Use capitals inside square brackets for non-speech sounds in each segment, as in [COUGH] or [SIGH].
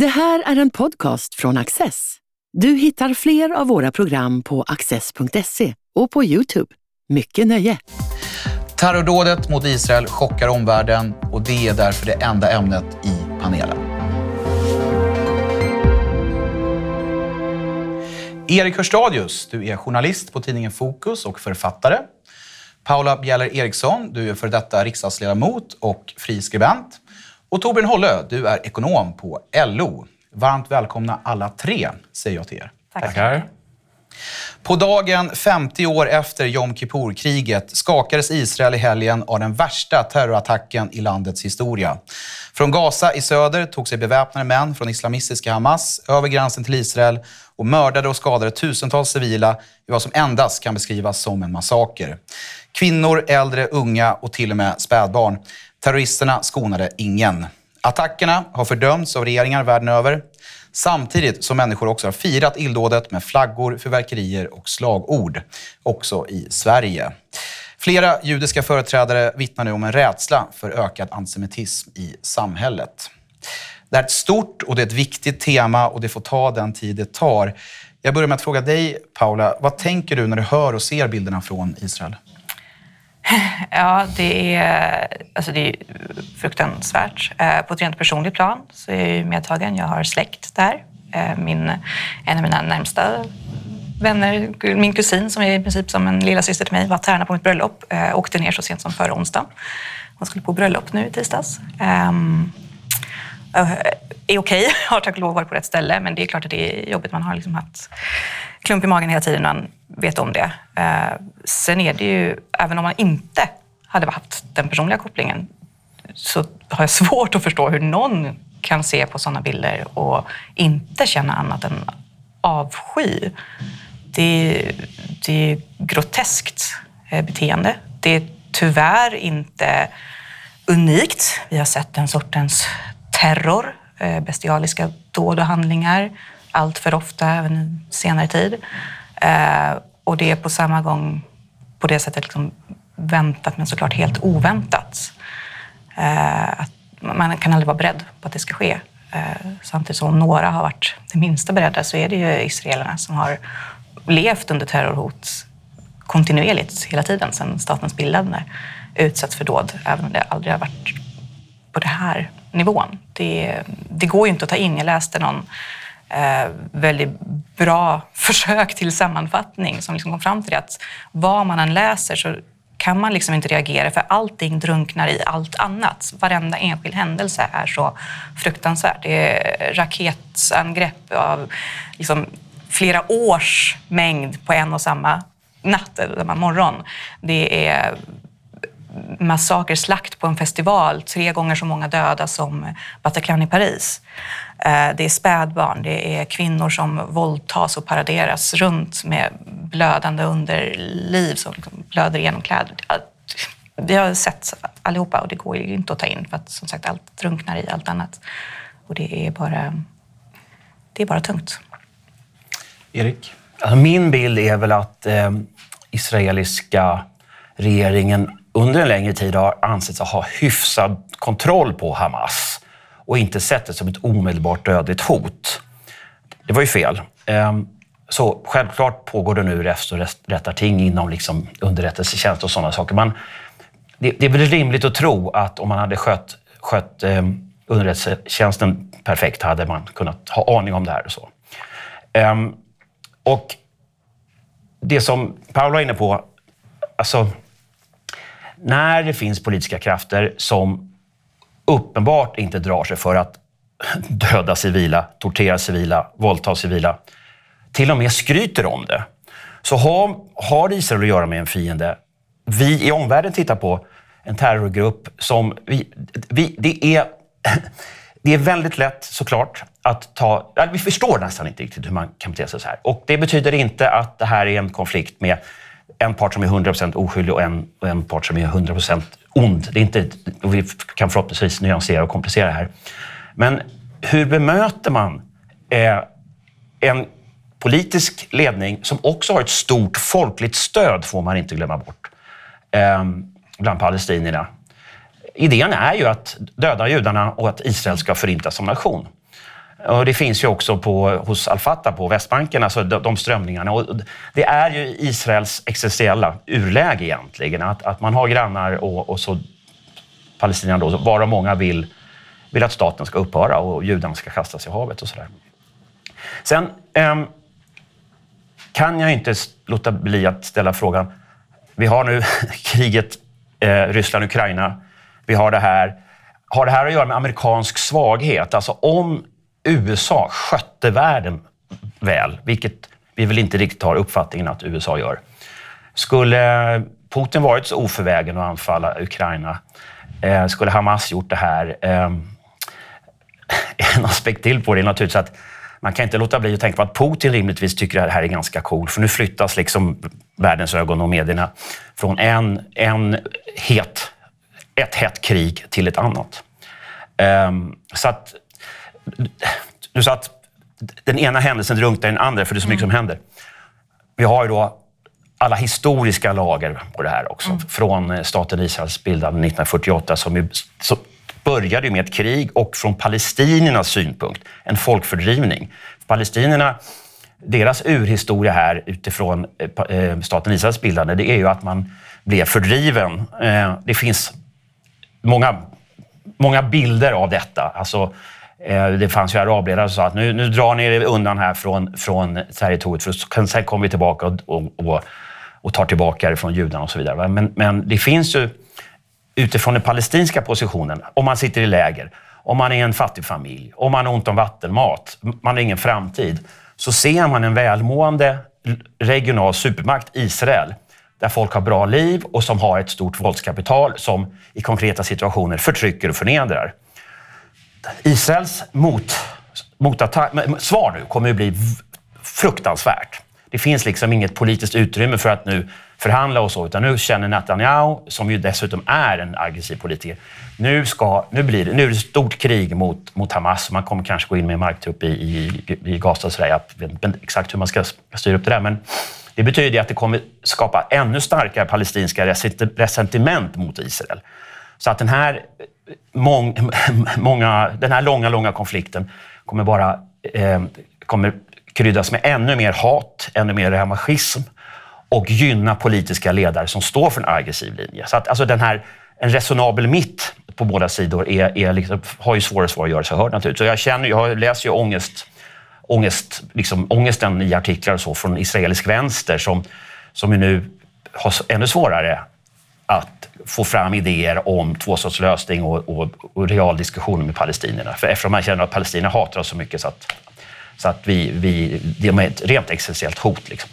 Det här är en podcast från Access. Du hittar fler av våra program på access.se och på Youtube. Mycket nöje! Terrordådet mot Israel chockar omvärlden och det är därför det enda ämnet i panelen. Erik Hörstadius, du är journalist på tidningen Fokus och författare. Paula Bjeller Eriksson, du är för detta riksdagsledamot och friskribent. Och Torbjörn Hållö, du är ekonom på LO. Varmt välkomna alla tre, säger jag till er. Tackar. På dagen 50 år efter Jom Kippur-kriget skakades Israel i helgen av den värsta terrorattacken i landets historia. Från Gaza i söder tog sig beväpnade män från islamistiska Hamas över gränsen till Israel och mördade och skadade tusentals civila i vad som endast kan beskrivas som en massaker. Kvinnor, äldre, unga och till och med spädbarn. Terroristerna skonade ingen. Attackerna har fördömts av regeringar världen över. Samtidigt som människor också har firat illdådet med flaggor, fyrverkerier och slagord. Också i Sverige. Flera judiska företrädare vittnar nu om en rädsla för ökad antisemitism i samhället. Det är ett stort och det är ett viktigt tema och det får ta den tid det tar. Jag börjar med att fråga dig, Paula. Vad tänker du när du hör och ser bilderna från Israel? [LAUGHS] Ja, det är, alltså det är fruktansvärt. Eh, på ett rent personligt plan så är jag medtagen. Jag har släkt där. Eh, min, en av mina närmsta vänner, min kusin som är i princip som en lilla syster till mig, var tärna på mitt bröllop. Eh, åkte ner så sent som förra onsdagen. Hon skulle på bröllop nu i tisdags. Um, är okej, okay. [LAUGHS] har tack och lov varit på rätt ställe, men det är klart att det är jobbigt. Man har liksom haft klump i magen hela tiden när man vet om det. Eh, sen är det ju, även om man inte hade haft den personliga kopplingen, så har jag [LAUGHS] svårt att förstå hur någon kan se på sådana bilder och inte känna annat än avsky. Det, det är groteskt eh, beteende. Det är tyvärr inte unikt. Vi har sett den sortens terror, eh, bestialiska dåd och handlingar allt för ofta, även i senare tid. Eh, och det är på samma gång på det sättet liksom väntat, men såklart helt oväntat. Eh, att man kan aldrig vara beredd på att det ska ske. Eh, samtidigt som några har varit det minsta beredda så är det ju israelerna som har levt under terrorhot kontinuerligt hela tiden sedan statens bildande utsatts för dåd, även om det aldrig har varit på den här nivån. Det, det går ju inte att ta in. Jag läste någon eh, väldigt bra försök till sammanfattning som liksom kom fram till det att vad man än läser så kan man liksom inte reagera för allting drunknar i allt annat. Varenda enskild händelse är så fruktansvärt. Det är raketangrepp av liksom flera års mängd på en och samma natt eller morgon. Det är massaker, slakt på en festival, tre gånger så många döda som Bataclan i Paris. Eh, det är spädbarn, det är kvinnor som våldtas och paraderas runt med blödande underliv som blöder igenom kläder. Vi har sett allihopa och det går ju inte att ta in för att som sagt allt drunknar i allt annat. Och det är bara, det är bara tungt. Erik? Min bild är väl att eh, israeliska regeringen under en längre tid har ansetts ha hyfsad kontroll på Hamas och inte sett det som ett omedelbart dödligt hot. Det var ju fel. Ehm, så självklart pågår det nu räfst och rättarting inom liksom underrättelsetjänst och sådana saker. Men det, det, är väl rimligt att tro att om man hade skött, skött ehm, underrättelsetjänsten perfekt hade man kunnat ha aning om det här och så. Ehm, och det som Paolo var inne på, alltså när det finns politiska krafter som uppenbart inte drar sig för att döda civila, tortera civila, våldta civila, till och med skryter om det, så har, har Israel att göra med en fiende. Vi i omvärlden tittar på en terrorgrupp som... Vi, vi, det, är, [LAUGHS] det är väldigt lätt såklart att ta... Vi förstår nästan inte riktigt hur man kan bete sig så här. Och det betyder inte att det här är en konflikt med en part som är 100% oskyldig och en, och en part som är 100% ond. Det är inte, och vi kan förhoppningsvis nyansera och komplicera det här. Men hur bemöter man eh, en politisk ledning som också har ett stort folkligt stöd, får man inte glömma bort, eh, bland palestinierna? Idén är ju att döda judarna och att Israel ska förintas som nation. Och det finns ju också på, hos Al-Fatah på Västbanken, alltså de, de strömningarna. Och det är ju Israels existentiella urläge egentligen, att, att man har grannar och, och så palestinierna då, varav många vill, vill att staten ska upphöra och judarna ska kastas i havet och sådär. Sen eh, kan jag inte låta bli att ställa frågan, vi har nu [LAUGHS] kriget eh, Ryssland-Ukraina, vi har det här. Har det här att göra med amerikansk svaghet? Alltså om USA skötte världen väl, vilket vi väl inte riktigt har uppfattningen att USA gör. Skulle Putin varit så oförvägen att anfalla Ukraina, eh, skulle Hamas gjort det här? Eh, [LAUGHS] en aspekt till på det är naturligtvis att man kan inte låta bli att tänka på att Putin rimligtvis tycker att det här är ganska coolt, för nu flyttas liksom världens ögon och medierna från en, en het, ett hett krig till ett annat. Ehm, så att du sa att den ena händelsen drunknar den andra, för det är så mycket mm. som händer. Vi har ju då alla historiska lager på det här också. Mm. Från eh, staten Israels bildande 1948 som, ju, som började med ett krig och från palestiniernas synpunkt en folkfördrivning. Palestinierna, deras urhistoria här utifrån eh, eh, staten Israels bildande, det är ju att man blev fördriven. Det finns många, många bilder av detta. Alltså, Eh, det fanns ju arabledare som sa att nu, nu drar ni er undan här från, från territoriet för sen kommer vi tillbaka och, och, och, tar tillbaka det från judarna och så vidare. Men, men det finns ju utifrån den palestinska positionen, om man sitter i läger, om man är en fattig familj, om man har ont om vattenmat, man har ingen framtid, så ser man en välmående regional supermakt, Israel, där folk har bra liv och som har ett stort våldskapital som i konkreta situationer förtrycker och förnedrar. Israels mot, motattack, svar nu kommer att bli fruktansvärt. Det finns liksom inget politiskt utrymme för att nu förhandla och så, utan nu känner Netanyahu, som ju dessutom är en aggressiv politiker, nu, ska, nu, blir det, nu är det ett stort krig mot, mot Hamas. Man kommer kanske gå in med marktrupp i, i, i Gaza. Så där. Jag vet inte exakt hur man ska styra upp det där, men det betyder att det kommer skapa ännu starkare palestinska resentiment mot Israel. Så att den här mång, [LAUGHS] många, den här långa, långa konflikten kommer bara eh, kommer kryddas med ännu mer hat, ännu mer revanschism och gynna politiska ledare som står för en aggressiv linje. Så att alltså den här, en resonabel mitt på båda sidor är, är liksom, har ju svårare och svårare att göra sig hörd naturligtvis. Så jag, känner, jag läser ju ångest, ångest, liksom, ångesten i artiklar och så från israelisk vänster som, som ju nu har ännu svårare att få fram idéer om tvåstatslösning och, och, och real diskussion med palestinierna. För eftersom man känner att palestinierna hatar oss så mycket så att, så att vi, vi, det är ett rent existentiellt hot. Liksom.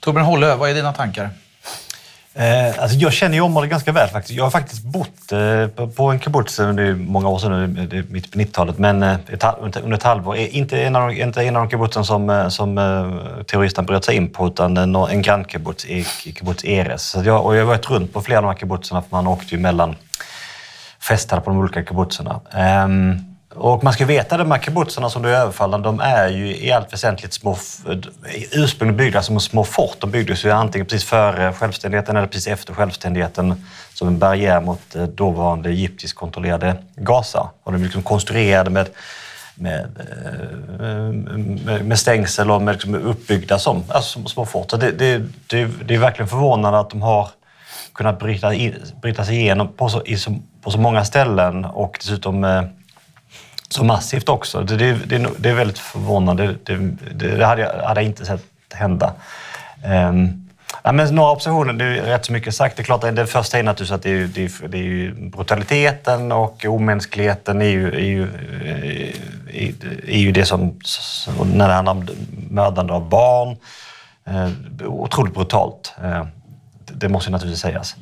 Torbjörn Hållö, vad är dina tankar? Eh, alltså jag känner ju området ganska väl faktiskt. Jag har faktiskt bott eh, på en kibbutz under många år sedan, det eh, mitt på 90-talet, men eh, ett, under ett halvår. Eh, inte en av, inte en av de kibbutzen som, eh, som eh, terroristerna bröt sig in på, utan en, en grannkibbutz, kibbutz Eres. Så jag, och jag har varit runt på flera av de här kibbutzerna, för man åkte ju mellan festade på de olika kibbutzerna. Um, och man ska veta att de här kibbutzerna som du överfallen, de är ju i allt väsentligt små, ursprungligen byggda som små fort. De byggdes ju antingen precis före självständigheten eller precis efter självständigheten som en barriär mot eh, dåvarande egyptiskt kontrollerade Gaza. Och de är liksom konstruerade med, med, eh, med stängsel och med liksom uppbyggda som, alltså små fort. Så det, det, det, det är verkligen förvånande att de har kunnat bryta, bryta sig igenom på så, på så många ställen och dessutom eh, så massivt också. Det, det, det, det är väldigt förvånande. Det, det hade, jag, hade jag inte sett hända. Um, ja, men några observationer, det är rätt så mycket sagt. Det är klart, det första är naturligtvis att det är, det är, det är brutaliteten och omänskligheten är ju, är ju, eh, är, är ju det som, när det handlar om mördande av barn, eh, otroligt brutalt. Eh, det måste naturligtvis sägas.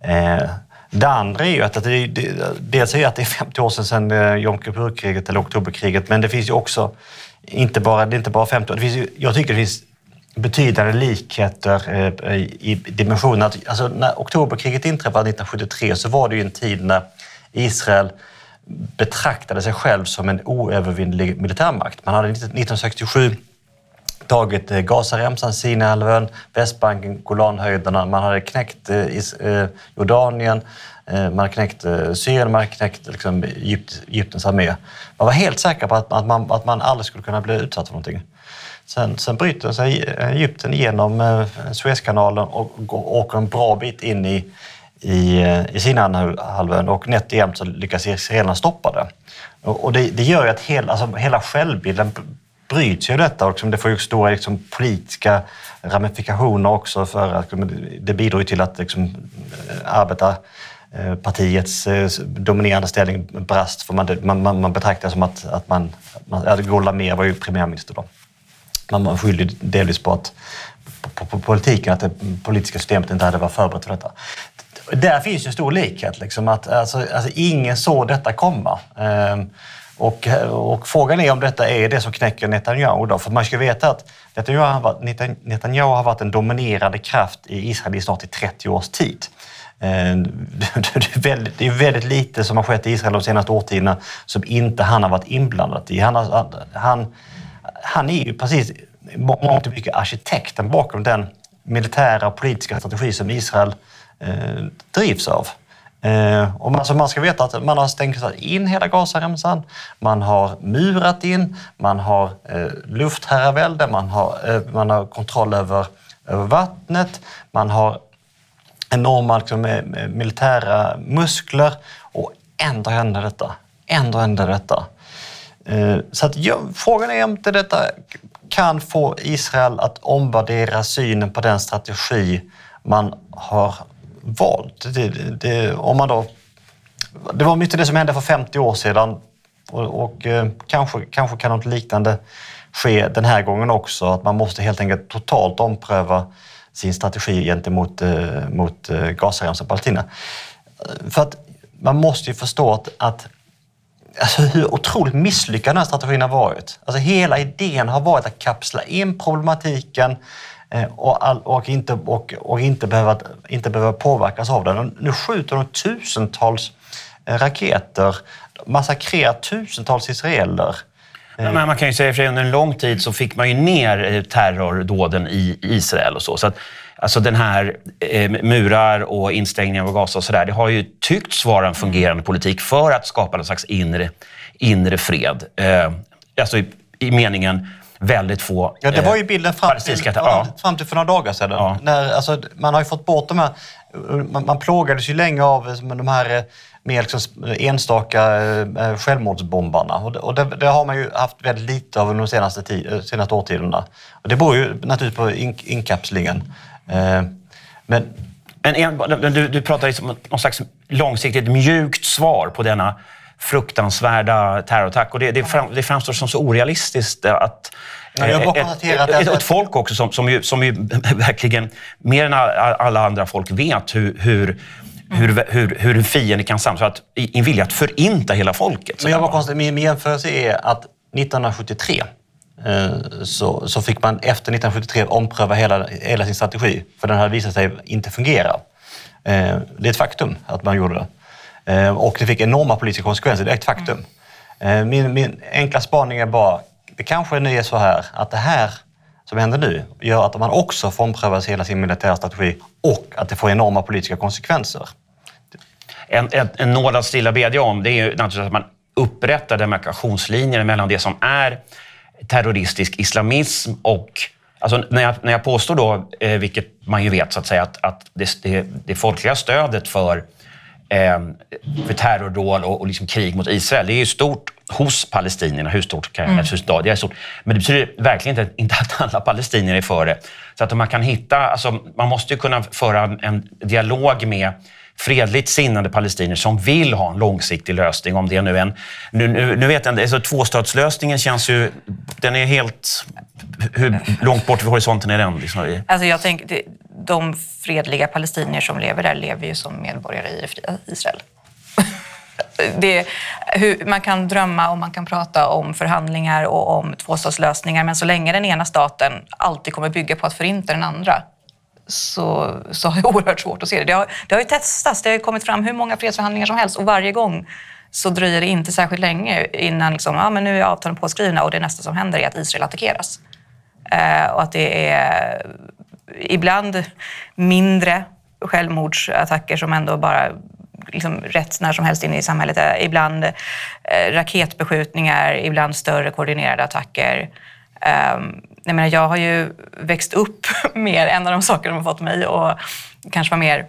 Eh, det andra är ju att, det, det, dels är att det är 50 år sedan, sedan eh, Jom Kippur-kriget eller oktoberkriget, men det finns ju också inte bara, det är inte bara 50 år. Det finns ju, jag tycker det finns betydande likheter eh, i dimensionen. Alltså, när oktoberkriget inträffade 1973 så var det ju en tid när Israel betraktade sig själv som en oövervinnlig militärmakt. Man hade 1967 tagit eh, Gazaremsan, Sinaihalvön, Västbanken, Golanhöjderna. Man hade knäckt eh, eh, Jordanien, man hade knäckt Syrien, man hade knäckt liksom, Egypt, Egyptens armé. Man var helt säker på att, att, man, att man aldrig skulle kunna bli utsatt för någonting. Sen, sen bryter sig Egypten igenom Suezkanalen och, och åker en bra bit in i, i, i Sinaihalvön och nätt och jämnt så lyckas israelerna stoppa det. Och, och det, det, gör ju att hela, alltså, hela självbilden bryts ju detta och liksom, det får ju stora liksom, politiska ramifikationer också för att det bidrar ju till att liksom, eh, arbetarpartiets partiets dominerande ställning brast. För man, man, man betraktar det som att, att man, man Golda Mer var ju premiärminister då. Man skyller delvis på, att, på, på, politiken, att det politiska systemet inte hade varit förberett för detta. Där finns ju en stor likhet. Liksom, att, alltså, alltså, ingen såg detta komma. Ehm, och, eh, och, frågan är om detta är det som knäcker Netanyahu. Då. För man ska veta att Netanyahu har, varit, Netanyahu har varit en dominerande kraft i Israel i snart i 30 års tid. Eh, [LAUGHS] det är, väldigt, det är väldigt lite som har skett i Israel de senaste årtiondena som inte han har varit inblandad i. Han, har, han, han är ju precis mångt och mycket arkitekten bakom den militära och politiska strategi som Israel eh, drivs av. Eh, och man, alltså man ska veta att man har stängt in hela Gazaremsan, man har murat in, man har eh, luftherravälde, man har, eh, man har kontroll över, över vattnet, man har enorma liksom, eh, eh, militära muskler och ändå händer detta. Ändå händer detta. Eh, så att, ja, frågan är om inte detta kan få Israel att omvärdera synen på den strategi man har valt. Det, det, om man då, det var mycket det som hände för 50 år sedan och, och eh, kanske, kanske kan något liknande ske den här gången också. Att man måste helt enkelt totalt ompröva sin strategi gentemot eh, mot eh, Gazaremsan och Palestina. Eh, för att man måste ju förstå att, att alltså hur otroligt misslyckad den här strategin har varit. Alltså hela idén har varit att kapsla in problematiken Eh, och, all, och, inte, och, och inte, behöva, inte behöva påverkas av den. Nu skjuter de tusentals eh, raketer, massakrerar tusentals israeler. Men man kan ju säga att under en lång tid så fick man ju ner eh, terrordåden i Israel och så. så att, alltså den här eh, murar och instängningar av Gaza och sådär, det har ju tyckts vara en fungerande politik för att skapa någon slags inre, inre fred. Eh, alltså i, i meningen väldigt få Ja, det var ju bilden fram till, ja. fram till för några dagar sedan. Ja. När, alltså, man har ju fått bort de här... Man, man plågades ju länge av de här med liksom enstaka eh, självmordsbombarna. Och, det, det, har man ju haft väldigt lite av under de senaste, tid, senaste årtiondena. Och det beror ju naturligtvis på in, inkapslingen. Eh, men men du, du pratar liksom om någon slags långsiktigt mjukt svar på denna fruktansvärda terrorattack. Och det, det, fram, det framstår som så orealistiskt att ett, ett, ett, folk också som, som, ju, som ju [LAUGHS] verkligen mer än alla andra folk vet hur, hur hur, hur, hur en fiende kan samlas. I en vilja att förinta hela folket. Men jag var konstigt, min jämförelse är att 1973 eh, så, så fick man efter 1973 ompröva hela, hela sin strategi, för den hade visat sig inte fungera. Eh, det är ett faktum att man gjorde det. Eh, och det fick enorma politiska konsekvenser, det är ett faktum. Eh, min, min enkla spaning är bara, det kanske nu är så här att det här som händer nu gör att man också får ompröva hela sin militära strategi och att det får enorma politiska konsekvenser. En, en, en nåd att stilla bedja om det är ju naturligtvis att man upprättar demarkationslinjer mellan det som är terroristisk islamism och Alltså när, jag, när jag påstår då, eh, vilket man ju vet, så att säga, att, att det, det, det folkliga stödet för, för terrordåd och, och liksom krig mot Israel, det är ju stort hos palestinierna. Hur stort kan mm. jag det är stort. Men det betyder verkligen inte, [LAUGHS] inte att alla palestinier är för det. Så att man kan hitta, alltså, man måste ju kunna föra en dialog med fredligt sinnade palestinier som vill ha en långsiktig lösning. Om det nu är en... Nu, nu, nu vet jag inte, alltså, tvåstatslösningen känns ju... Den är helt... Hur långt bort vid horisonten är den? Liksom? Alltså jag tänker, de fredliga palestinier som lever där lever ju som medborgare i Israel [LAUGHS] det, hur, man kan drömma och man kan prata om förhandlingar och om tvåstatslösningar men så länge den ena staten alltid kommer bygga på att förinta den andra så, så har jag [LAUGHS] oerhört svårt att se det. Det har, det har ju testats, det har kommit fram hur många fredsförhandlingar som helst och varje gång så dröjer det inte särskilt länge innan liksom, ja, men nu är avtalen påskrivna och det nästa som händer är att Israel attackeras. Eh, och att det är ibland mindre självmordsattacker som ändå bara liksom rätt när som helst inne i samhället. Eh, ibland eh, raketbeskjutningar, ibland större koordinerade attacker. Ehm, jag, menar, jag har ju växt upp [LAUGHS] med en av de saker de har fått mig att kanske vara mer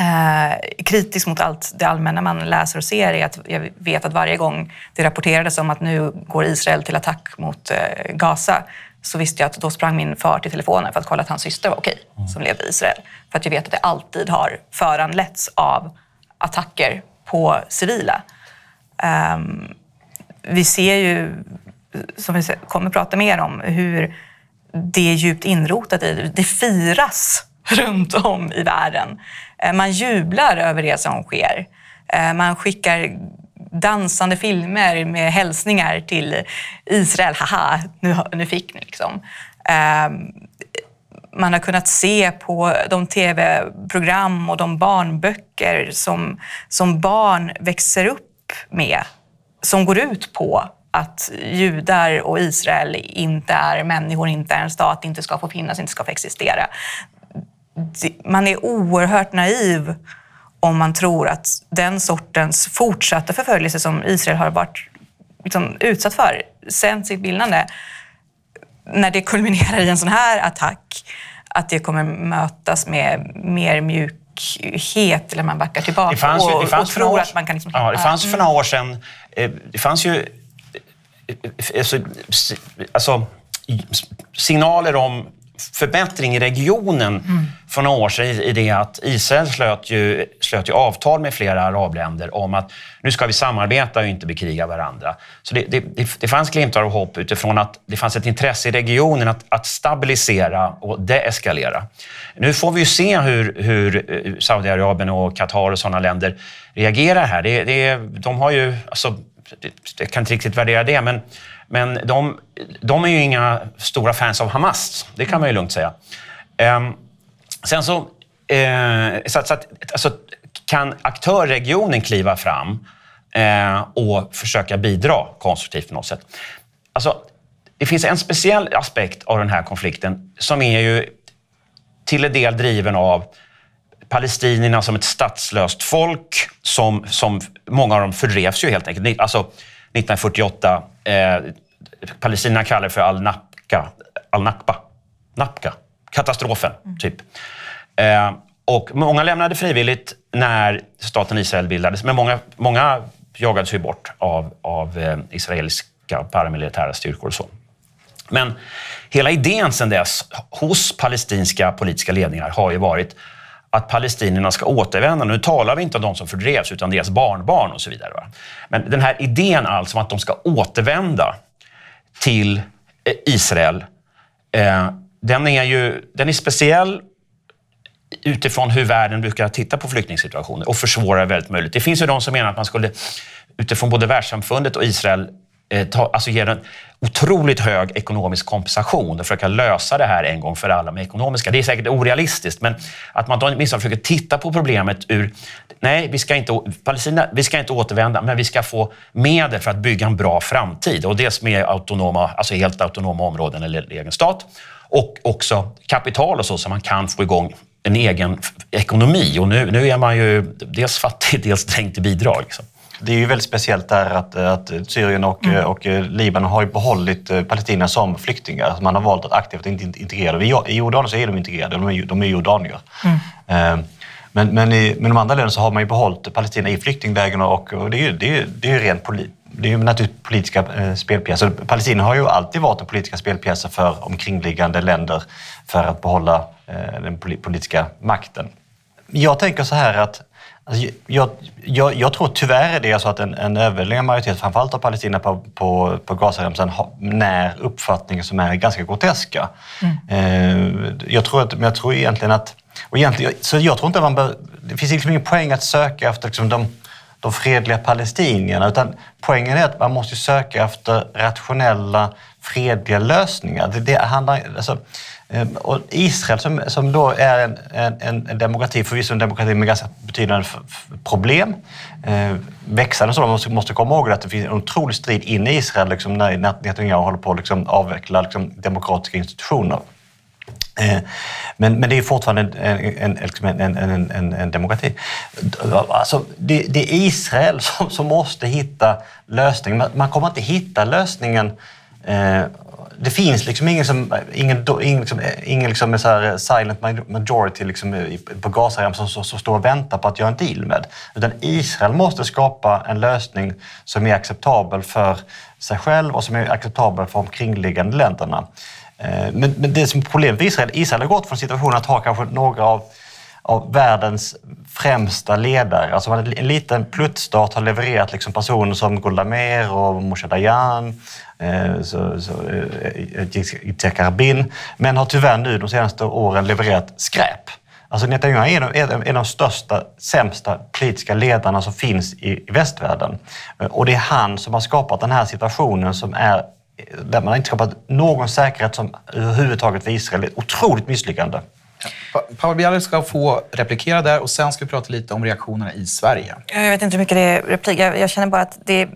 eh, kritisk mot allt det allmänna man läser och ser är att jag vet att varje gång det rapporterades om att nu går Israel till attack mot eh, Gaza så visste jag att då sprang min far till telefonen för att kolla att hans syster var okej, mm. som levde i Israel. För att jag vet att det alltid har föranletts av attacker på civila. Um, vi ser ju, Eh, som vi kommer prata mer om, hur det är djupt inrotat i det. Det firas [LAUGHS] runt om i världen. Eh, man jublar över det som sker. Eh, man skickar dansande filmer med hälsningar till Israel. Haha, nu, nu fick ni liksom. Ehm, man har kunnat se på de tv-program och de barnböcker som, som barn växer upp med, som går ut på att judar och Israel inte är människor, inte är en stat, inte ska få finnas, inte ska få existera. Man är oerhört naiv om man tror att den sortens fortsatta förföljelse som Israel har varit liksom, utsatt för sen sitt bildande, när det kulminerar i en sån här attack, att det kommer mötas med mer mjukhet eller man backar tillbaka det fanns ju, det fanns och, tror år, att man kan... Liksom, ja, det fanns för några år sedan, eh, det fanns ju alltså, alltså signaler om förbättring i regionen mm. för några år sedan i det att Israel slöt ju, slöt ju avtal med flera arabländer om att nu ska vi samarbeta och inte bekriga varandra. Så det, det, det fanns glimtar av hopp utifrån att det fanns ett intresse i regionen att, att stabilisera och deeskalera. Nu får vi ju se hur, hur eh, Saudiarabien och Qatar och sådana länder reagerar här. Det, det, de har ju, alltså, jag kan inte riktigt värdera det, men men de, de är ju inga stora fans av Hamas, det kan man ju lugnt säga. Eh, sen så, eh, så, så att, alltså, kan aktörregionen kliva fram eh, och försöka bidra konstruktivt på något sätt. Alltså, det finns en speciell aspekt av den här konflikten som är ju till en del driven av palestinierna som ett statslöst folk som, som många av dem fördrevs ju helt enkelt. Alltså, 1948 Eh, Palestina kallar det för al-Nakba. Al-Naqba. Naqba. Katastrofen, mm. typ. Eh, och många lämnade frivilligt när staten Israel bildades, men många, många jagades ju bort av, av eh, israeliska paramilitära styrkor och så. Men hela idén sedan dess hos palestinska politiska ledningar har ju varit att palestinierna ska återvända. Nu talar vi inte om de som fördrevs, utan deras barnbarn och så vidare. Men den här idén alltså om att de ska återvända till eh, Israel, eh, den är ju den är speciell utifrån hur världen brukar titta på flyktingsituationer och försvårar väldigt möjligt. Det finns ju de som menar att man skulle utifrån både världssamfundet och Israel Eh, ta, alltså ge en otroligt hög ekonomisk kompensation och försöka lösa det här en gång för alla med ekonomiska. Det är säkert orealistiskt, men att man åtminstone försöker titta på problemet ur... Nej, vi ska, inte, Palestina, vi ska inte återvända, men vi ska få medel för att bygga en bra framtid. Och dels med autonoma, alltså helt autonoma områden eller egen stat och också kapital och så, så man kan få igång en egen ekonomi. Och nu, nu är man ju dels fattig, [LAUGHS] dels dränkt i bidrag. Liksom. Det är ju väldigt speciellt där att, att Syrien och, mm. och Libanon har ju behållit eh, palestinierna som flyktingar. Man har valt att aktivt inte integrera dem. I Jordanien så är de integrerade, de är, de är jordanier. Mm. Eh, men, men i men de andra länderna så har man ju behållit Palestina i flyktinglägren och, och det är ju, det är, det är ju rent polit, det är ju naturligtvis politiska eh, spelpjäser. Palestina har ju alltid varit en politiska spelpjäser för omkringliggande länder för att behålla den politiska makten. Jag tänker så här att Alltså, jag, jag, jag, tror tyvärr det är så att en, en överväldigande majoritet, framförallt av Palestina på, på, på Gazaremsan, när uppfattningar som är ganska groteska. Mm. Eh, jag, tror att, men jag tror egentligen att... Och egentligen, så jag tror inte man bör, Det finns liksom ingen poäng att söka efter liksom de, de fredliga palestinierna, utan poängen är att man måste söka efter rationella, fredliga lösningar. Det, det handlar, alltså, Ehm, och Israel som, som då är en, en, en demokrati, förvisso en demokrati med ganska betydande problem, eh, växande så, man måste, måste komma ihåg att det finns en otrolig strid inne i Israel liksom, när Netanyahu håller på att liksom, avveckla liksom, demokratiska institutioner. Eh, men, men det är fortfarande en, liksom, en, en, en, en, en demokrati. Alltså, det, det, är Israel som, som måste hitta lösningen. Man, man kommer inte hitta lösningen eh, det finns liksom ingen, som, ingen, ingen, liksom, eh, ingen liksom så här eh, silent majority liksom på Gazaremsan som, som, som står och väntar på att göra en deal med. Utan Israel måste skapa en lösning som är acceptabel för sig själv och som är acceptabel för de kringliggande länderna. Eh, men, men det som är problemet för Israel, Israel har gått från situationen att ha kanske några av av världens främsta ledare. Alltså en liten pluttstat har levererat liksom personer som Golda Meir och Moshe Dayan, eh, så, så, eh, Yitzhak Rabin, men har tyvärr nu de senaste åren levererat skräp. Alltså Netanyahu är en, en, en av de största, sämsta politiska ledarna som finns i, i västvärlden. Eh, och det är han som har skapat den här situationen som är eh, där man inte skapat någon säkerhet som överhuvudtaget för Israel. Ett otroligt misslyckande. Paul Bieler ska få replikera där och sen ska vi prata lite om reaktionerna i Sverige. Jag vet inte hur mycket det är replik. Jag, jag känner bara att det,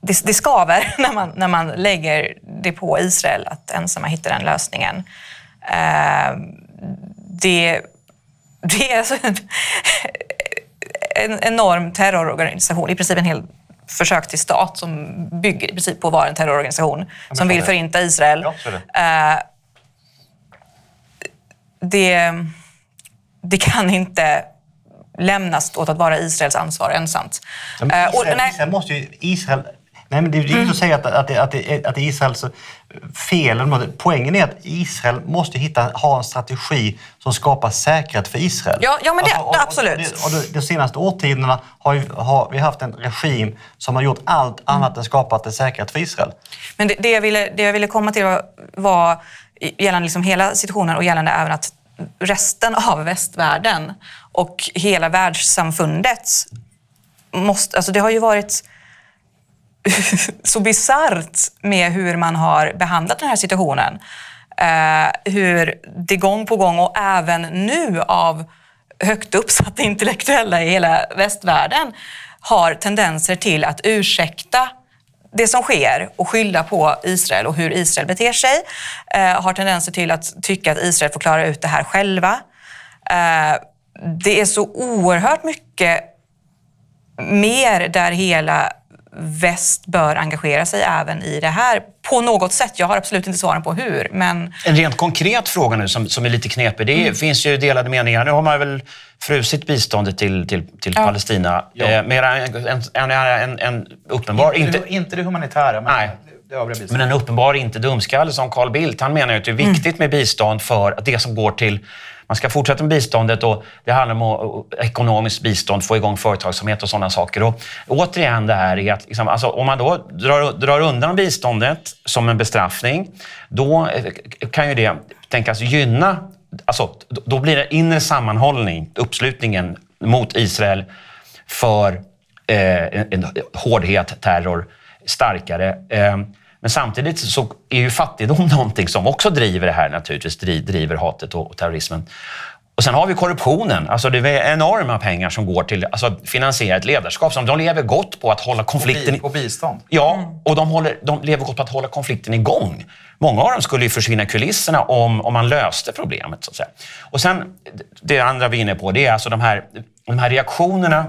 det, det skaver [LAUGHS] när man, när man lägger det på Israel att ensamma hitta den lösningen. Uh, det, det är alltså en, [LAUGHS] en enorm terrororganisation, i princip en hel försök till stat som bygger i princip på att vara en terrororganisation som vill förinta Israel. Det, det kan inte lämnas åt att vara Israels ansvar ensamt. Men Israel, och, nej, Israel måste ju... Israel, nej, men det är ju mm. inte att säga att, att, det, att, det, att det är Israels fel. Poängen är att Israel måste hitta, ha en strategi som skapar säkerhet för Israel. Ja, ja men det, alltså, och, absolut. Och, och, de senaste årtiondena har, har vi haft en regim som har gjort allt annat mm. än skapat en säkerhet för Israel. Men det, det, jag, ville, det jag ville komma till var, var gällande liksom hela situationen och gällande även att resten av västvärlden och hela världssamfundet måste... Alltså det har ju varit [LAUGHS] så bisarrt med hur man har behandlat den här situationen. Eh, hur det gång på gång och även nu av högt uppsatta intellektuella i hela västvärlden har tendenser till att ursäkta det som sker och skylla på Israel och hur Israel beter sig. Eh, har tendenser till att tycka att Israel får klara ut det här själva. Eh, det är så oerhört mycket mer där hela väst bör engagera sig även i det här på något sätt. Jag har absolut inte svaren på hur, men... En rent konkret fråga nu som, som är lite knepig. Det är, mm. finns ju delade meningar. Nu har man väl frusit biståndet till, till, till ja. Palestina. Ja. Eh, mer en, en, en, en uppenbar... Inte, inte, inte det humanitära, men nej. det Men en uppenbar inte dumskalle som Carl Bildt, han menar ju att det är viktigt mm. med bistånd för att det som går till man ska fortsätta med biståndet och det handlar om ekonomiskt bistånd, få igång företagsamhet och sådana saker. Och återigen det här är att liksom, alltså, om man då drar, drar undan biståndet som en bestraffning, då eh, kan ju det tänkas gynna Alltså, då blir det inre sammanhållning, uppslutningen mot Israel för eh, en, en hårdhet, terror, starkare. Eh, men samtidigt så är ju fattigdom [LAUGHS] någonting som också driver det här naturligtvis, driver hatet och terrorismen. Och sen har vi korruptionen. Alltså det är enorma pengar som går till alltså finansiera ett ledarskap. Som de lever gott på att hålla konflikten... På bistånd? Ja, och de, håller, de lever gott på att hålla konflikten igång. Många av dem skulle ju försvinna i kulisserna om, om man löste problemet. Så att säga. Och sen, det andra vi är inne på, det är alltså de här, de här reaktionerna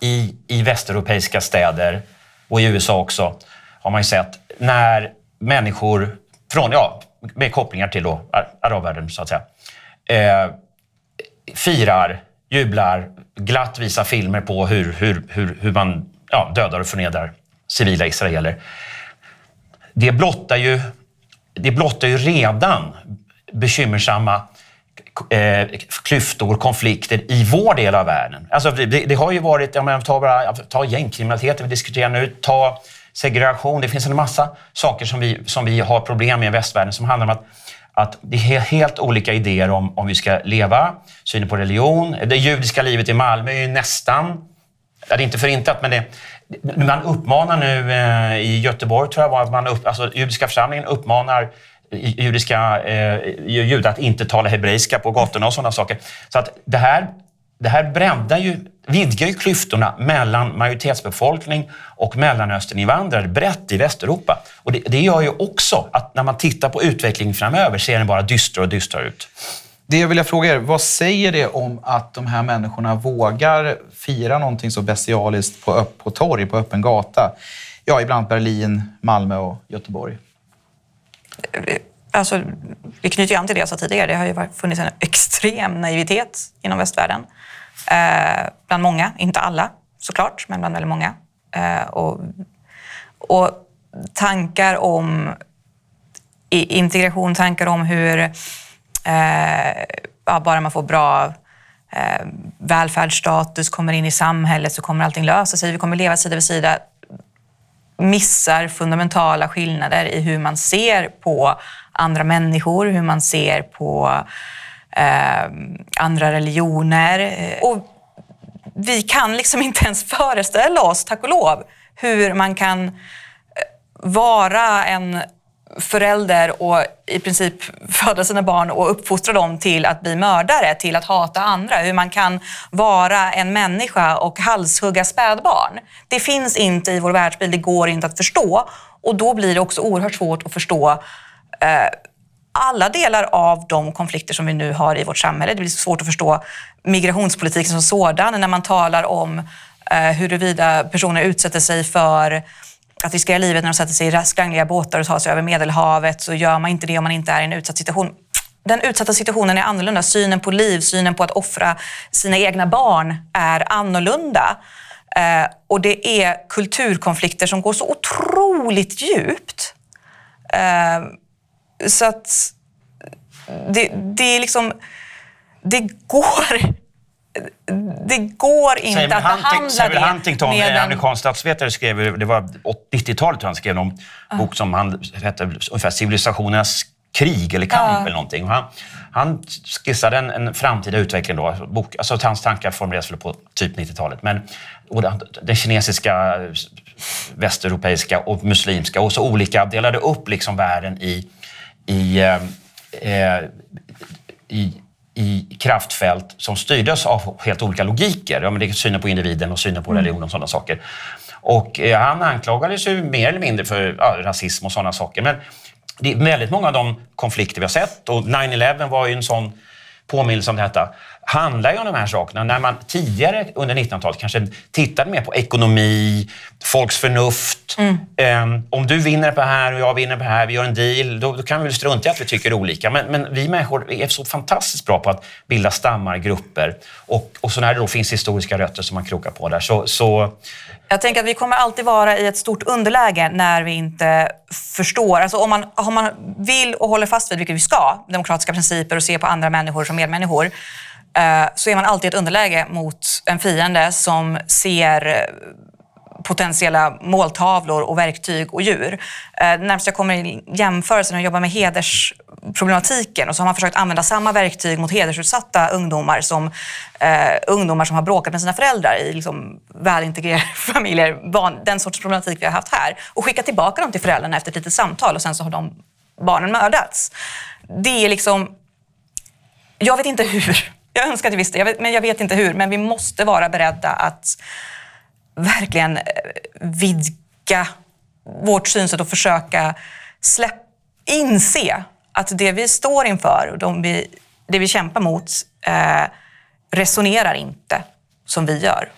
i, i västeuropeiska städer och i USA också, har man ju sett, när människor från, ja, med kopplingar till då arabvärlden så att säga, eh, firar, jublar, glatt visar filmer på hur, hur, hur, hur man ja, dödar och förnedrar civila israeler. Det blottar ju, det blottar ju redan bekymmersamma eh, klyftor, konflikter i vår del av världen. Alltså, det, det har ju varit, jag menar, ta, bara, ta gängkriminaliteten vi diskuterar nu, ta segregation. Det finns en massa saker som vi, som vi har problem med i västvärlden som handlar om att, att det är helt olika idéer om, om vi ska leva, synen på religion. Det judiska livet i Malmö är ju nästan, det är inte förintat, men det, man uppmanar nu eh, i Göteborg, tror jag var, man upp, alltså judiska församlingen uppmanar judiska eh, judar att inte tala hebreiska på gatorna och sådana saker. Så att det här, det här breddar ju vidgar ju klyftorna mellan majoritetsbefolkning och Mellanösterninvandrare brett i Västeuropa. Och det, det gör ju också att när man tittar på utvecklingen framöver ser den bara dystrare och dystrare ut. Det jag vill fråga er, vad säger det om att de här människorna vågar fira någonting så bestialiskt på, på torg, på öppen gata? Ja, ibland Berlin, Malmö och Göteborg. Alltså, vi knyter ju an till det jag sa tidigare. Det har ju funnits en extrem naivitet inom västvärlden. Eh, bland många, inte alla såklart, men bland väldigt många. Eh, och, och tankar om integration, tankar om hur eh, ja, bara man får bra eh, välfärdsstatus, kommer in i samhället så kommer allting lösa sig. Vi kommer leva sida vid sida. Missar fundamentala skillnader i hur man ser på andra människor, hur man ser på eh, andra religioner. Eh, och vi kan liksom [LAUGHS] inte ens föreställa oss, tack och lov, hur man kan eh, vara en förälder och i princip [LAUGHS] föda sina barn och uppfostra dem till att bli mördare, till att hata andra. Hur man kan vara en människa och halshugga spädbarn. Det finns inte i vår världsbild, det går inte att förstå. Och då blir det också oerhört svårt att förstå eh, alla delar av de konflikter som vi nu har i vårt samhälle. Det blir svårt att förstå migrationspolitiken som sådan när man talar om eh, huruvida personer utsätter sig för att riskera livet när de sätter sig i skrangliga båtar och tar sig över Medelhavet så gör man inte det om man inte är i en utsatt situation. Den utsatta situationen är annorlunda. Synen på liv, synen på att offra sina egna barn är annorlunda. Eh, och det är kulturkonflikter som går så otroligt djupt. Eh, så att det, det är liksom... Det går det går inte Samuel att behandla Hunting, Samuel det Huntington, med en amerikansk statsvetare, skrev, det var 90-talet han skrev en bok som han hette ungefär Civilisationernas krig eller kamp Ja. eller någonting. Och han, han skissade en, en framtida utveckling då. Bok, alltså hans tankar formulerades väl på typ 90-talet. Men och den, den kinesiska, västeuropeiska och muslimska och så olika delade upp liksom världen i, i, eh, eh, i i kraftfält som styrdes av helt olika logiker. Ja, men det är synen på individen och synen på religion och sådana saker. Och eh, han anklagades ju mer eller mindre för ja, rasism och sådana saker. Men det är väldigt många av de konflikter vi har sett och 9-11 var ju en sån påminnelse om detta handlar ju om de här sakerna. När man tidigare under 1900-talet kanske tittade mer på ekonomi, folks förnuft. Um, om du vinner på det här och jag vinner på det här, vi gör en deal, då, då kan vi väl strunta i att vi tycker olika. Men, men vi människor är så fantastiskt bra på att bilda stammar, grupper. Och, och så när det då finns historiska rötter som man krokar på där så, så Jag tänker att vi kommer alltid vara i ett stort underläge när vi inte förstår. Alltså om, man, om man vill och håller fast vid, vilket vi ska, demokratiska principer och ser på andra människor som medmänniskor, Eh, så är man alltid i ett underläge mot en fiende som ser eh, potentiella måltavlor och verktyg och djur. Eh, närmast jag kommer i jämförelse när jag jobbar med hedersproblematiken och så har man försökt använda samma verktyg mot hedersutsatta ungdomar som eh, ungdomar som har bråkat med sina föräldrar i liksom, välintegrerade [LAUGHS] familjer, barn, den sorts problematik vi har haft här och skickat tillbaka dem till föräldrarna efter ett litet samtal och sen så har de barnen mördats. Det är liksom jag vet inte hur. Jag önskar att jag visste, jag vet, men jag vet inte hur. Men vi måste vara beredda att verkligen eh, vidga vårt synsätt och försöka släpp, inse att det vi står inför och de vi, det vi kämpar mot eh, resonerar inte som vi gör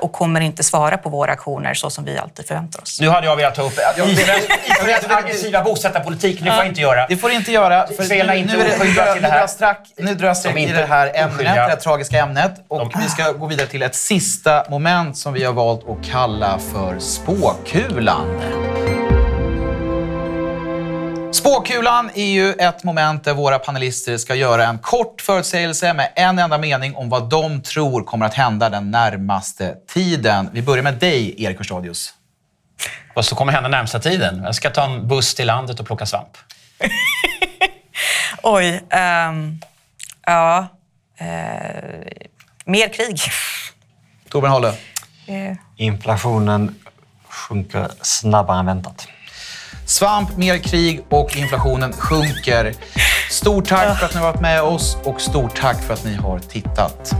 och kommer inte svara på våra aktioner så som vi alltid förväntar oss. Nu hade jag velat ta upp Israels, Israels aggressiva bosättarpolitik. Det får jag inte göra. Det får du inte göra. För inte nu, nu, nu, det här. drar jag strack, nu drar jag streck Som i det här ämnet, det här tragiska ämnet. Och De- vi ska gå vidare till ett sista moment som vi har valt att kalla för spåkulan. Spåkulan är ju ett moment där våra panelister ska göra en kort förutsägelse med en enda mening om vad de tror kommer att hända den närmaste tiden. Vi börjar med dig, Erik Hörstadius. Vad som kommer hända närmsta tiden? Jag ska ta en buss till landet och plocka svamp. [LAUGHS] Oj. ehm, ja. Eh, mer krig. Torbjörn Hålle. Eh, Inflationen sjunker snabbare än väntat svamp, mer krig och inflationen sjunker. Stort tack för att ni har varit med oss och stort tack för att ni har tittat.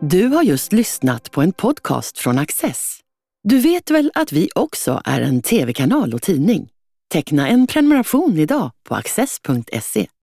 Du har just lyssnat på en podcast från Access. Du vet väl att vi också är en tv-kanal och tidning? Teckna en prenumeration idag på access.se.